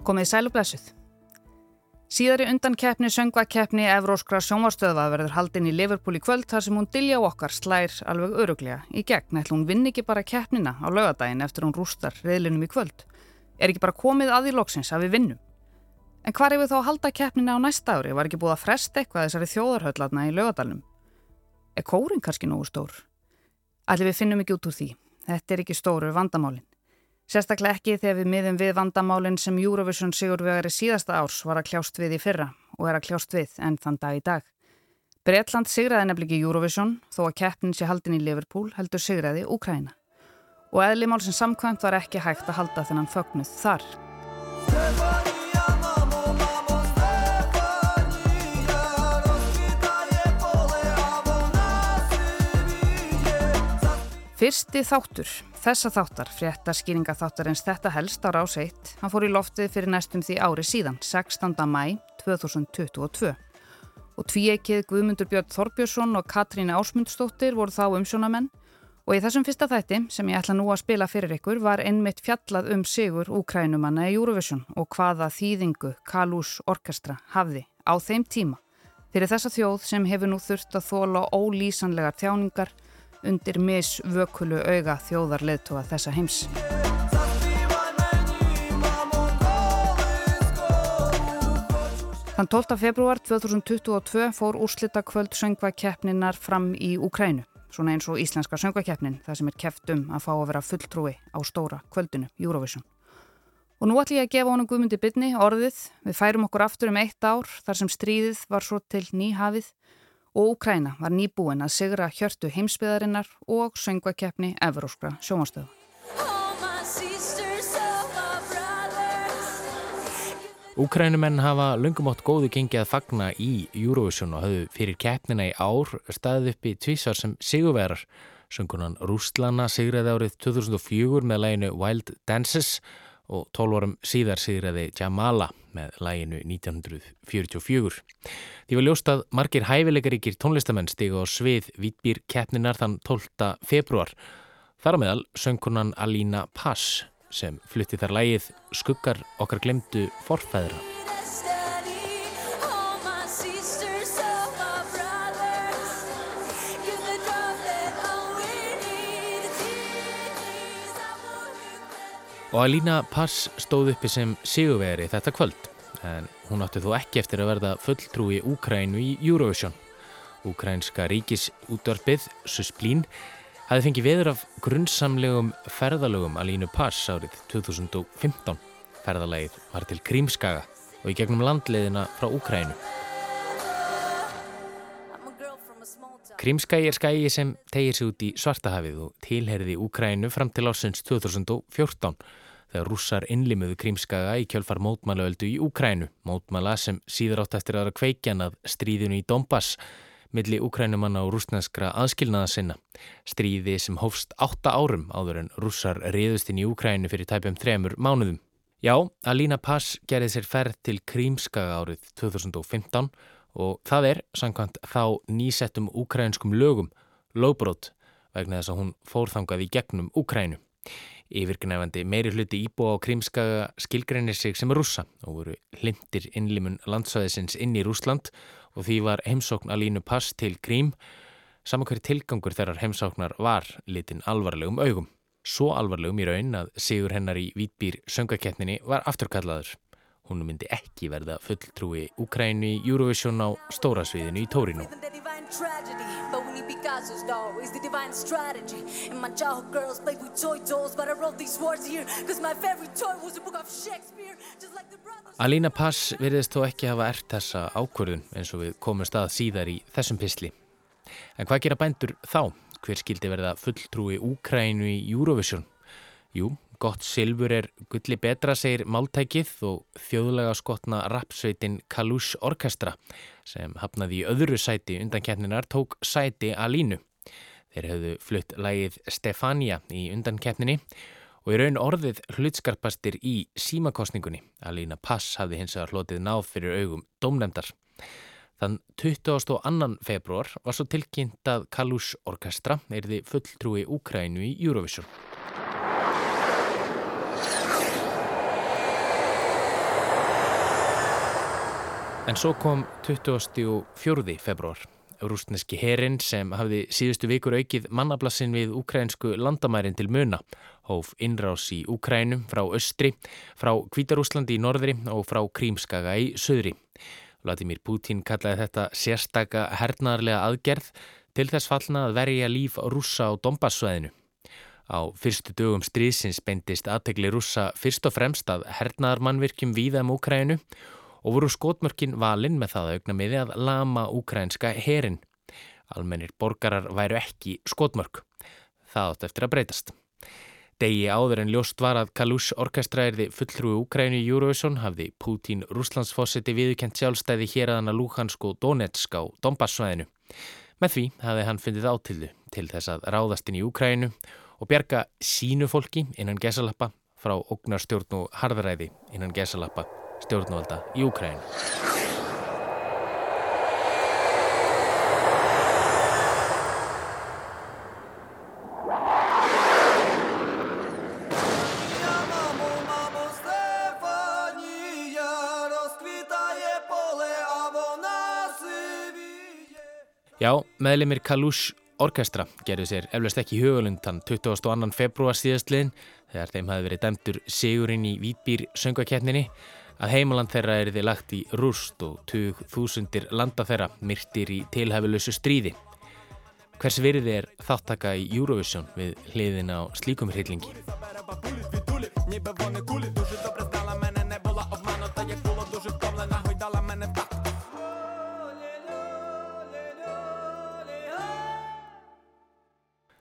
Komið sælublessuð. Síðari undan keppni söngvakeppni Evróskra sjónvarstöða verður haldinn í Liverpool í kvöld þar sem hún dilja okkar slær alveg öruglega í gegn. Ætla hún vinn ekki bara keppnina á lögadaginn eftir hún rústar reyðlinum í kvöld. Er ekki bara komið að í loksins að við vinnum? En er við þá að halda keppnina á næsta ári? Var ekki búið að fresta eitthvað þessari þjóðarhöllarna í lögadalunum? Er kórin kannski nógu stór? Allir við finnum ekki út úr því. Þetta er ekki stóru vandamálin. Sérstaklega ekki þegar við miðum við vandamálinn sem Eurovision sigurvegari síðasta árs var að kljást við í fyrra og er að kljást við enn þann dag í dag. Breitland sigraði nefnilega Eurovision þó að keppnin sé haldin í Liverpool heldur sigraði Úkræna. Og eðlimál sem samkvæmt var ekki hægt að halda þennan fögnuð þar. Fyrsti þáttur, þessa þáttar, frétta skýringa þáttarins þetta helst á rás 1, hann fór í loftið fyrir næstum því ári síðan, 16. mæ 2022. Og tvíeikið Guðmundur Björn Þorbjörnsson og Katrín Ásmundsdóttir voru þá umsjónamenn og í þessum fyrsta þætti, sem ég ætla nú að spila fyrir ykkur, var einmitt fjallað um sigur úkrænumanna í Eurovision og hvaða þýðingu Kalús Orkestra hafði á þeim tíma fyrir þessa þjóð sem hefur nú þurft að þóla ólýsanlegar tjáningar undir misvökulu auga þjóðarleðtóa þessa heims. Þann 12. februar 2022 fór úrslita kvöld söngvakeppninar fram í Ukrænu, svona eins og íslenska söngvakeppnin, það sem er keft um að fá að vera fulltrúi á stóra kvöldinu, Eurovision. Og nú ætlum ég að gefa honum Guðmundi bytni orðið, við færum okkur aftur um eitt ár þar sem stríðið var svo til nýhafið og Úkræna var nýbúin að sigra hjörtu heimsbyðarinnar og söngvakeppni Evróskra sjómanstöðu. Úkrænumenn hafa lungum átt góðu gengi að fagna í Eurovision og hafðu fyrir keppnina í ár staðið upp í tvísar sem sigurverar. Söngunan Rústlana sigraði árið 2004 með læginu Wild Dances og 12 árum síðar sigraði Jamala með læginu 1944. Því var ljóst að margir hæfileikaríkir tónlistamenn stiga á svið Vítbýr keppninar þann 12. februar. Þar á meðal söngkunan Alína Pass sem flutti þar lægið Skuggar okkar glemdu forfæðra. Og Alína Pass stóð uppi sem sigurveri þetta kvöld en hún átti þó ekki eftir að verða fulltrúi Úkrænu í Eurovision. Úkrænska ríkisútvarpið, Susplín, hafi fengið veður af grunnsamlegum ferðalögum Alínu Pass árið 2015. Ferðalægið var til Krímskaga og í gegnum landleiðina frá Úkrænu. Krímskagi er skagi sem tegir sig út í Svartahafið og tilherði Úkrænu fram til ásins 2014 þegar rússar innlimuðu Krímskaga í kjölfar mótmælaöldu í Úkrænu, mótmæla sem síður átt eftir aðra kveikjan að stríðinu í Donbass milli Úkrænumanna og rúsneskra aðskilnaða sinna. Stríði sem hófst átta árum áður en rússar riðust inn í Úkrænu fyrir tæpum þremur mánuðum. Já, Alína Pass gerði sér ferð til Krímskaga árið 2015 og það er, samkvæmt þá nýsettum úkrænskum lögum, lögbrót vegna þess að hún fórþangað í gegnum Úkrænu. Yfirgnefandi meiri hluti íbúa á Krímskaga skilgreinir sig sem rússa og voru hlindir innlimun landsvæðisins inn í Rúsland og því var heimsókn alínu pass til Krím saman hverju tilgangur þeirrar heimsóknar var litin alvarlegum augum. Svo alvarlegum í raun að sigur hennar í Vítbýr söngakeppninni var afturkallaður. Hún myndi ekki verða fulltrúi Úkrænu í Eurovision á stórasviðinu í Tórinu. Alína Pass virðist þó ekki hafa ert þessa ákvörðun eins og við komum stað síðar í þessum pisli. En hvað gera bændur þá? Hver skildi verða fulltrúi Úkrænu í Eurovision? Jú, Gott silfur er gulli betra, segir máltækið og þjóðlega skotna rapsveitin Kalush Orkestra sem hafnaði í öðru sæti undan keppninar tók sæti að línu. Þeir hefðu flutt lægið Stefania í undan keppninni og í raun orðið hlutskarpastir í símakostningunni. Alína Pass hafði hins vegar hlotið náð fyrir augum domnefndar. Þann 22. februar var svo tilkynnt að Kalush Orkestra erði fulltrúi Úkrænu í Eurovision. En svo kom 24. februar. Rústneski herin sem hafði síðustu vikur aukið mannablassin við ukrainsku landamærin til muna. Hóf innrás í Ukrænum frá östri, frá Kvítarúslandi í norðri og frá Krímskaga í söðri. Vladimir Putin kallaði þetta sérstaka hernaðarlega aðgerð til þess fallna að verja líf rúsa á Dombassvæðinu. Á fyrstu dögum stríðsins beindist aðtegli rúsa fyrst og fremst að hernaðarmannvirkjum víða um Ukrænu og voru skotmörkin valinn með það aukna miði að lama ukrænska herin. Almennir borgarar væru ekki skotmörk. Það átt eftir að breytast. Degi áður en ljóst var að Kalush orkestra erði fulltrúi Ukrænu í Eurovision hafði Putin Rúslandsfossiti viðkent sjálfstæði hér aðana Luhansk og Donetsk á Dombassvæðinu. Með því hafði hann fundið átildu til þess að ráðast inn í Ukrænu og bjarga sínu fólki innan gesalappa frá ógnarstjórn og harðræði innan gesalappa stjórnvalda í Ukræn. Já, meðlemið Kalush Orkestra gerði sér eflaust ekki hugulund þann 22. februar síðastliðin þegar þeim hafi verið dæmtur sigurinn í Vítbýr söngvakeppninni að heimaland þeirra er þið lagt í rúst og 20.000 landa þeirra myrtir í tilhæfulösu stríði. Hvers virði er þáttaka í Eurovision við hliðin á slíkum hryllingi?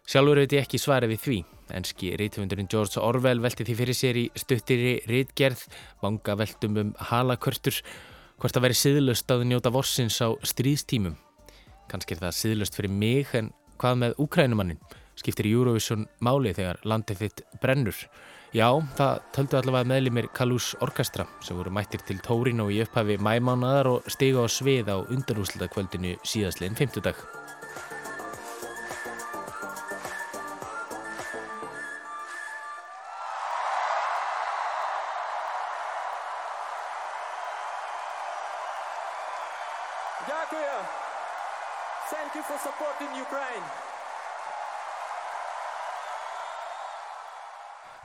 Sjálfur veit ég ekki svarið við því. Enski rítvöndurinn George Orwell velti því fyrir sér í stuttiri rítgerð, vanga veltum um halakörtur, hvort að veri siðlust að njóta vorsins á stríðstímum. Kanski er það siðlust fyrir mig en hvað með Ukrænumannin? Skiptir Eurovision máli þegar landið þitt brennur? Já, það töldu allavega meðlimir Kalús Orkestra sem voru mættir til Tórin og í upphafi mæmánaðar og stiga á svið á undarúslutakvöldinu síðastleginn 50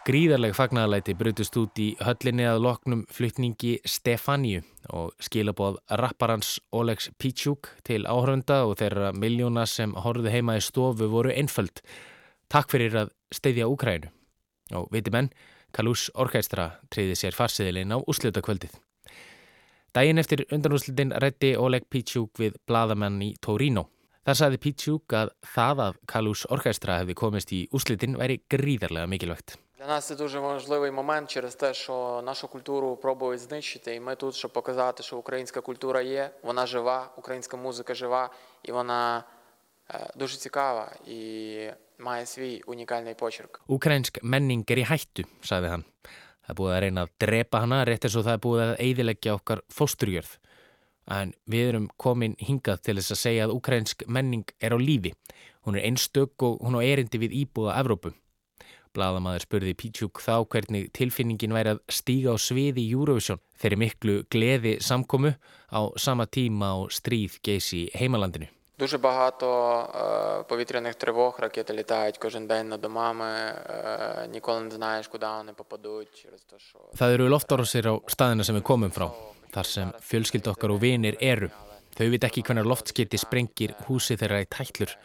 Gríðarleg fagnaðalæti brutust út í höllinni að loknum flytningi Stefáníu og skilaboð rapparans Olegs Pítsjúk til áhörunda og þeirra miljóna sem horfðu heima í stofu voru einföld. Takk fyrir að steyðja Úkrænu. Og viti menn, Kalús Orkestra treyði sér farsiðilinn á úslutakvöldið. Dægin eftir undanúslutin rætti Oleg Pítsjúk við bladamenn í Torino. Það saði Pítsjúk að það að Kalús Orkestra hefði komist í úslutin væri gríðarlega mikilvægt. Для нас це дуже важливий момент через те, що нашу культуру пробують знищити, і ми тут, щоб показати, що українська культура є, вона жива, українська музика жива, і вона дуже цікава і mæði því unikálnei почерк. Ukrainsk menning er í hættu, sagði hann. Það er búið að reyna að drepa hana rétt eins og það er búið að eidilegja okkar fósturjörð. En við erum komin hingað til þess að segja að ukrainsk menning er á lífi. Hún er einstök og hún á erindi við íbúða Evrópu. Blaðamaður spurði Pítsjúk þá hvernig tilfinningin væri að stíga á sviði Eurovision þeirri miklu gleði samkomu á sama tíma á stríð geysi heimalandinu. Дуже багато е, повітряних тривог, ракети літають кожен день над домами, е, ніколи не знаєш, куди вони попадуть через те, що... Það eru loftárásir á staðina sem við komum frá, þar sem fjölskyld okkar og vinir eru. Þau veit ekki hvernig loftskiti sprengir húsi þeirra í tællur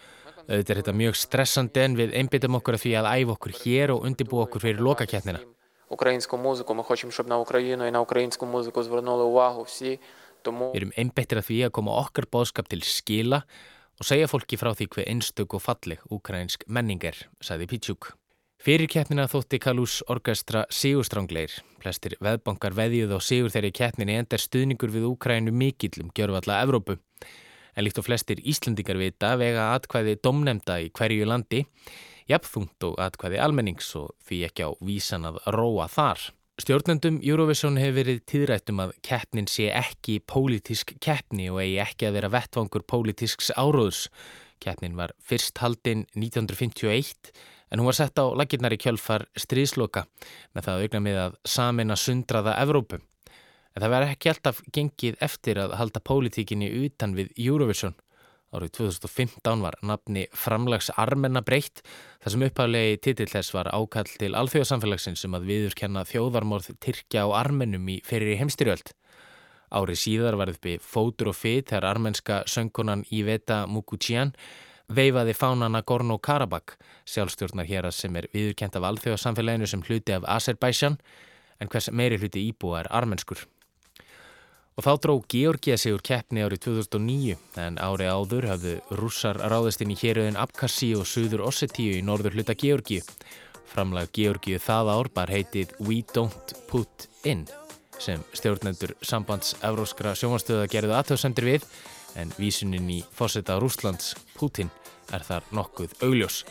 Þetta er þetta mjög stressandi en við einbyttum okkur að því að æfa okkur hér og undirbú okkur fyrir lokaketnina. Við erum einbyttir að því að koma okkar bóðskap til skila og segja fólki frá því hver einstök og falleg ukrainsk menning er, sagði Pítsjúk. Fyrir ketnina þótti Kalús orkestra Sigurstrangleir. Plestir veðbankar veðjuð og sigur þeirri ketninu endar stuðningur við Ukraínu mikill um gjörfalla Evrópu en líkt og flestir Íslandingar vita vega atkvæði domnemda í hverju landi, jafnþungt og atkvæði almennings og því ekki á vísan að róa þar. Stjórnendum Eurovision hefur verið tíðrættum að keppnin sé ekki pólitísk keppni og eigi ekki að vera vettvangur pólitísks áróðs. Keppnin var fyrst haldinn 1951 en hún var sett á laginnar í kjölfar stríðsloka með það aukna með að samina sundraða Evrópu. En það verði ekki alltaf gengið eftir að halda pólitíkinni utan við Eurovision. Árið 2015 var nafni Framlags Armenna breytt þar sem upphaflegi titill þess var ákall til alþjóðsamfélagsins sem um að viðurkenna þjóðarmorð Tyrkja og Armennum í fyrir heimstyrjöld. Árið síðar var uppi fótur og fyt þegar armenska söngkonan Iveta Mukuchian veifaði fánana Gorno-Karabakh, sjálfstjórnar hér að sem er viðurkent af alþjóðsamfélaginu sem hluti af Azerbaijan en hvers meiri hluti íbúa er armenskur. Og þá dró Georgia sig úr keppni árið 2009 en ári áður hafðu rússar ráðist inn í héröðin Abkhassi og Suður Ossetíu í norður hluta Georgi. Framlag Georgiu það ár bar heitið We Don't Put In sem stjórnendur sambands Evróskra sjómanstöða gerðu aðtöðsendir við en vísunin í fósetta Rúslands Putin er þar nokkuð augljós.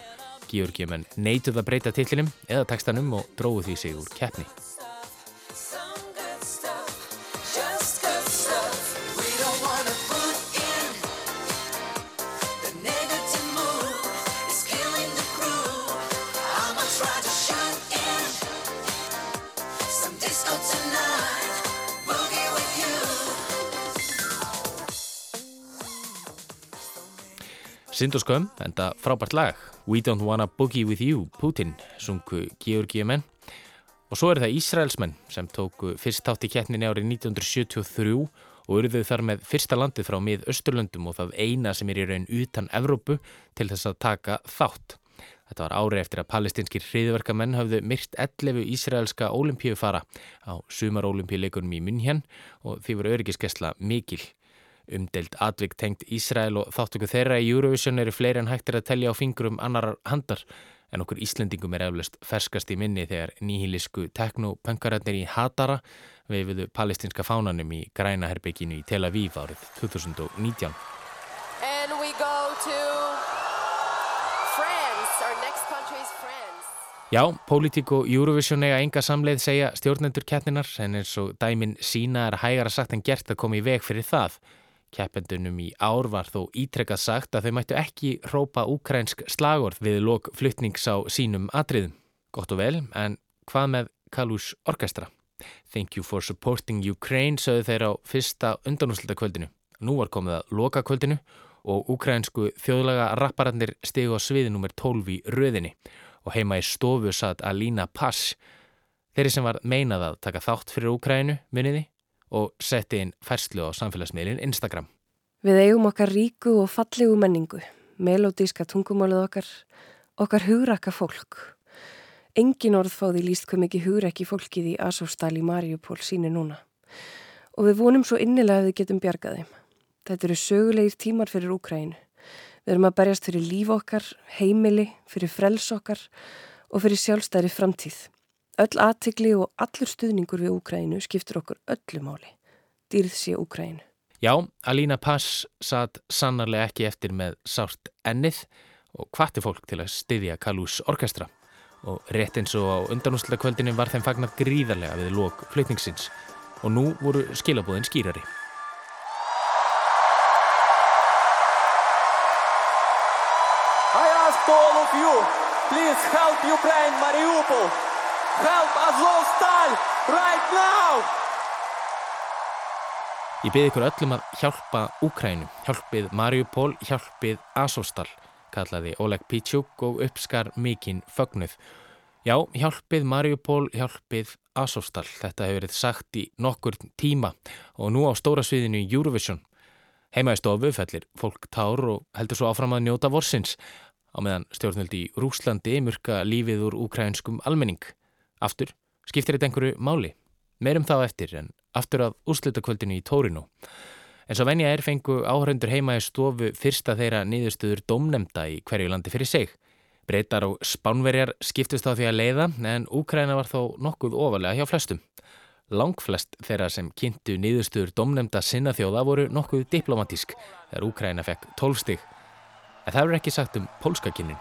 Georgiumenn neituð að breyta tillinum eða textanum og dróðu því sig úr keppni. Sind og skömm, enda frábært lag. We Don't Wanna Boogie With You, Putin sungu Georgíumenn og svo er það Ísraelsmenn sem tóku fyrst tátt í keppninni árið 1973 og eruðu þar með fyrsta landi frá mið Östurlöndum og það eina sem er í raun utan Evrópu til þess að taka þátt. Þetta var árið eftir að palestinskir hriðverkamenn hafðu myrt 11 ísraelska ólimpíufara á sumar ólimpíuleikunum í München og því voru öryggiskesla mikil. Umdelt atvik tengt Ísrael og þáttöku þeirra í Eurovision eru fleiri en hægtir að tellja á fingurum annar handar en okkur Íslendingum er eflust ferskast í minni þegar nýhílisku teknopönkararnir í Hatara veifuðu palestinska fánanum í græna herbygginu í Tel Aviv árið 2019. Já, pólitík og Eurovision eiga enga samleið segja stjórnendur keppninar en eins og dæmin sína er hægara sagt en gert að koma í veg fyrir það. Keppendunum í ár var þó ítrekkað sagt að þau mættu ekki rópa úkrænsk slagorð við lok fluttnings á sínum atriðum. Gott og vel, en hvað með Kalush Orkestra? Thank you for supporting Ukraine, sögðu þeir á fyrsta undanúslita kvöldinu. Nú var komið að loka kvöldinu og úkrænsku þjóðlaga rapparannir stegu á sviði nr. 12 í röðinni og heima í stofu satt Alina Pass, þeirri sem var meinað að taka þátt fyrir Úkrænu muniði og setti inn færslu á samfélagsmiðlinn Instagram. Við eigum okkar ríku og fallegu menningu, melodíska tungumálið okkar, okkar hugrakka fólk. Engin orð fáði líst hvað mikið hugrakki fólkið í Asóstal í Mariupól síni núna. Og við vonum svo innilega að við getum bjargaði. Þetta eru sögulegir tímar fyrir Úkrænu. Við erum að berjast fyrir líf okkar, heimili, fyrir frels okkar og fyrir sjálfstæri framtíð. Öll aðtikli og allur stuðningur við Úkrænu skiptur okkur öllu máli. Dýrð sé Úkrænu. Já, Alína Pass satt sannarlega ekki eftir með sárt ennið og hvati fólk til að styðja Kalús orkestra. Og rétt eins og á undanúslega kvöldinu var þeim fagnar gríðarlega við lok flutningsins og nú voru skilabóðin skýrari. I ask all of you, please help Ukraine, Mariupol! Help Azovstal right now! Ég byrði ykkur öllum að hjálpa Úkrænu, hjálpið Mariupol, hjálpið Azovstal, kallaði Oleg Pichuk og uppskar mikinn fögnuð. Já, hjálpið Mariupol, hjálpið Azovstal. Þetta hefur verið sagt í nokkur tíma og nú á stóra sviðinu Eurovision. Heima í stofu fellir fólk tár og heldur svo áfram að njóta vorsins á meðan stjórnvöldi í Rúslandi myrka lífið úr úkrænskum almenning. Aftur, skiptir þetta einhverju máli? Meirum þá eftir en aftur að úrslutakvöldinu í Tórinu. En svo venja er fengu áhörundur heima í stofu fyrsta þeirra niðurstöður domnemda í hverju landi fyrir seg. Breytar og spánverjar skiptust á því að leiða en Úkræna var þó nokkuð ofalega hjá flestum. Langflest þeirra sem kynntu niðurstöður domnemda sinna þjóða voru nokkuð diplomatísk þegar Úkræna fekk tólfstig. En það er ekki sagt um pólskakynnin.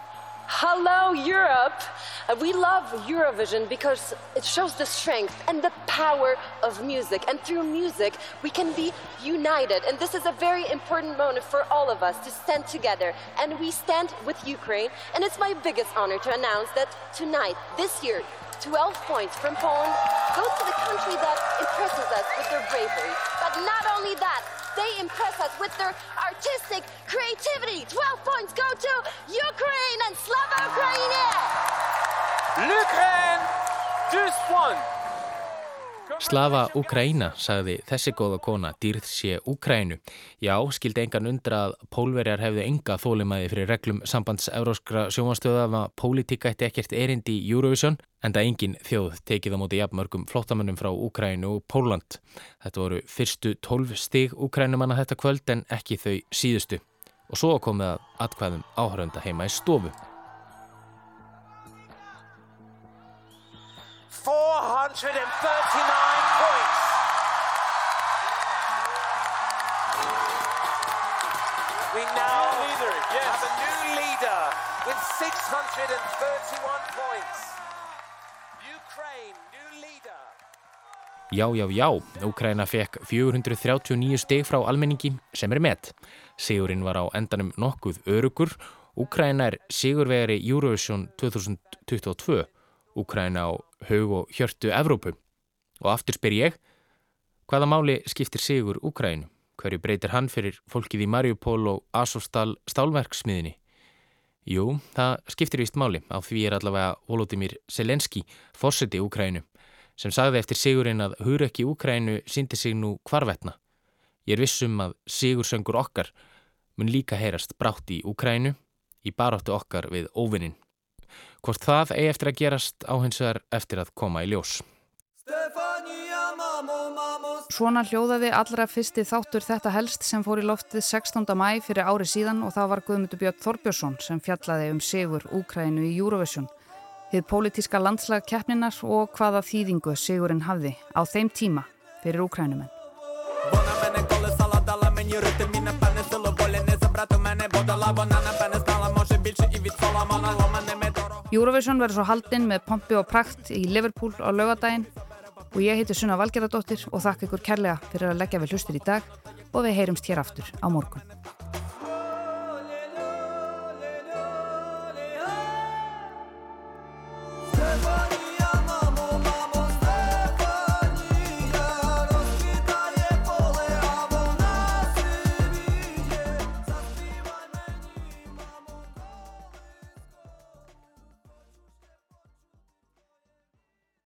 Hello, Europe! Uh, we love Eurovision because it shows the strength and the power of music. And through music, we can be united. And this is a very important moment for all of us to stand together. And we stand with Ukraine. And it's my biggest honor to announce that tonight, this year, 12 points from Poland go to the country that impresses us with their bravery. But not only that, they impress us with their artistic creativity. 12 points go to Ukraine and Slava Ukraine! L'Ukraine, 12 points. Slava Ukraína, sagði þessi góða kona, dýrð sé Ukrænu. Já, skildi engan undra að pólverjar hefðu enga þólimaði fyrir reglum sambands euróskra sjómanstöða að pólitíka eitt ekkert erindi í Eurovision, en það engin þjóð tekið á móti jafnmörgum flottamönnum frá Ukrænu og Póland. Þetta voru fyrstu tólf stig Ukrænumanna þetta kvöld en ekki þau síðustu. Og svo komið að atkvæðum áhörönda heima í stofu. 439 points. We now leader, yes. have a new leader with 631 points. Ukraine, new leader. Já, já, já, Úkraina fekk 439 steg frá almenningi sem er met. Sigurinn var á endanum nokkuð örugur. Úkraina er sigurvegari Eurovision 2022. Úkraina á haug og hjörtu Evrópu. Og aftur spyr ég, hvaða máli skiptir sigur Úkrainu? Hverju breytir hann fyrir fólkið í Mariupol og Asostal stálverksmiðinni? Jú, það skiptir vist máli. Á því er allavega Volodymyr Selenski, fórseti Úkrainu, sem sagði eftir sigurinn að hurökk í Úkrainu síndi sig nú hvarvetna. Ég er vissum að sigursöngur okkar mun líka heyrast brátt í Úkrainu, í baráttu okkar við óvinnin. Hvort það eigi eftir að gerast á hins vegar eftir að koma í ljós. Svona hljóðaði allra fyrsti þáttur þetta helst sem fór í loftið 16. mæ fyrir ári síðan og það var Guðmundur Björn Þorbjörnsson sem fjallaði um sigur Úkrænu í Eurovision. Þið pólitíska landslag keppninar og hvaða þýðingu sigurinn hafði á þeim tíma fyrir Úkrænumenn. Eurovision verður svo haldinn með pompi og prakt í Liverpool á laugadaginn og ég heiti Sunna Valgeradóttir og þakka ykkur kærlega fyrir að leggja við hlustur í dag og við heyrumst hér aftur á morgun.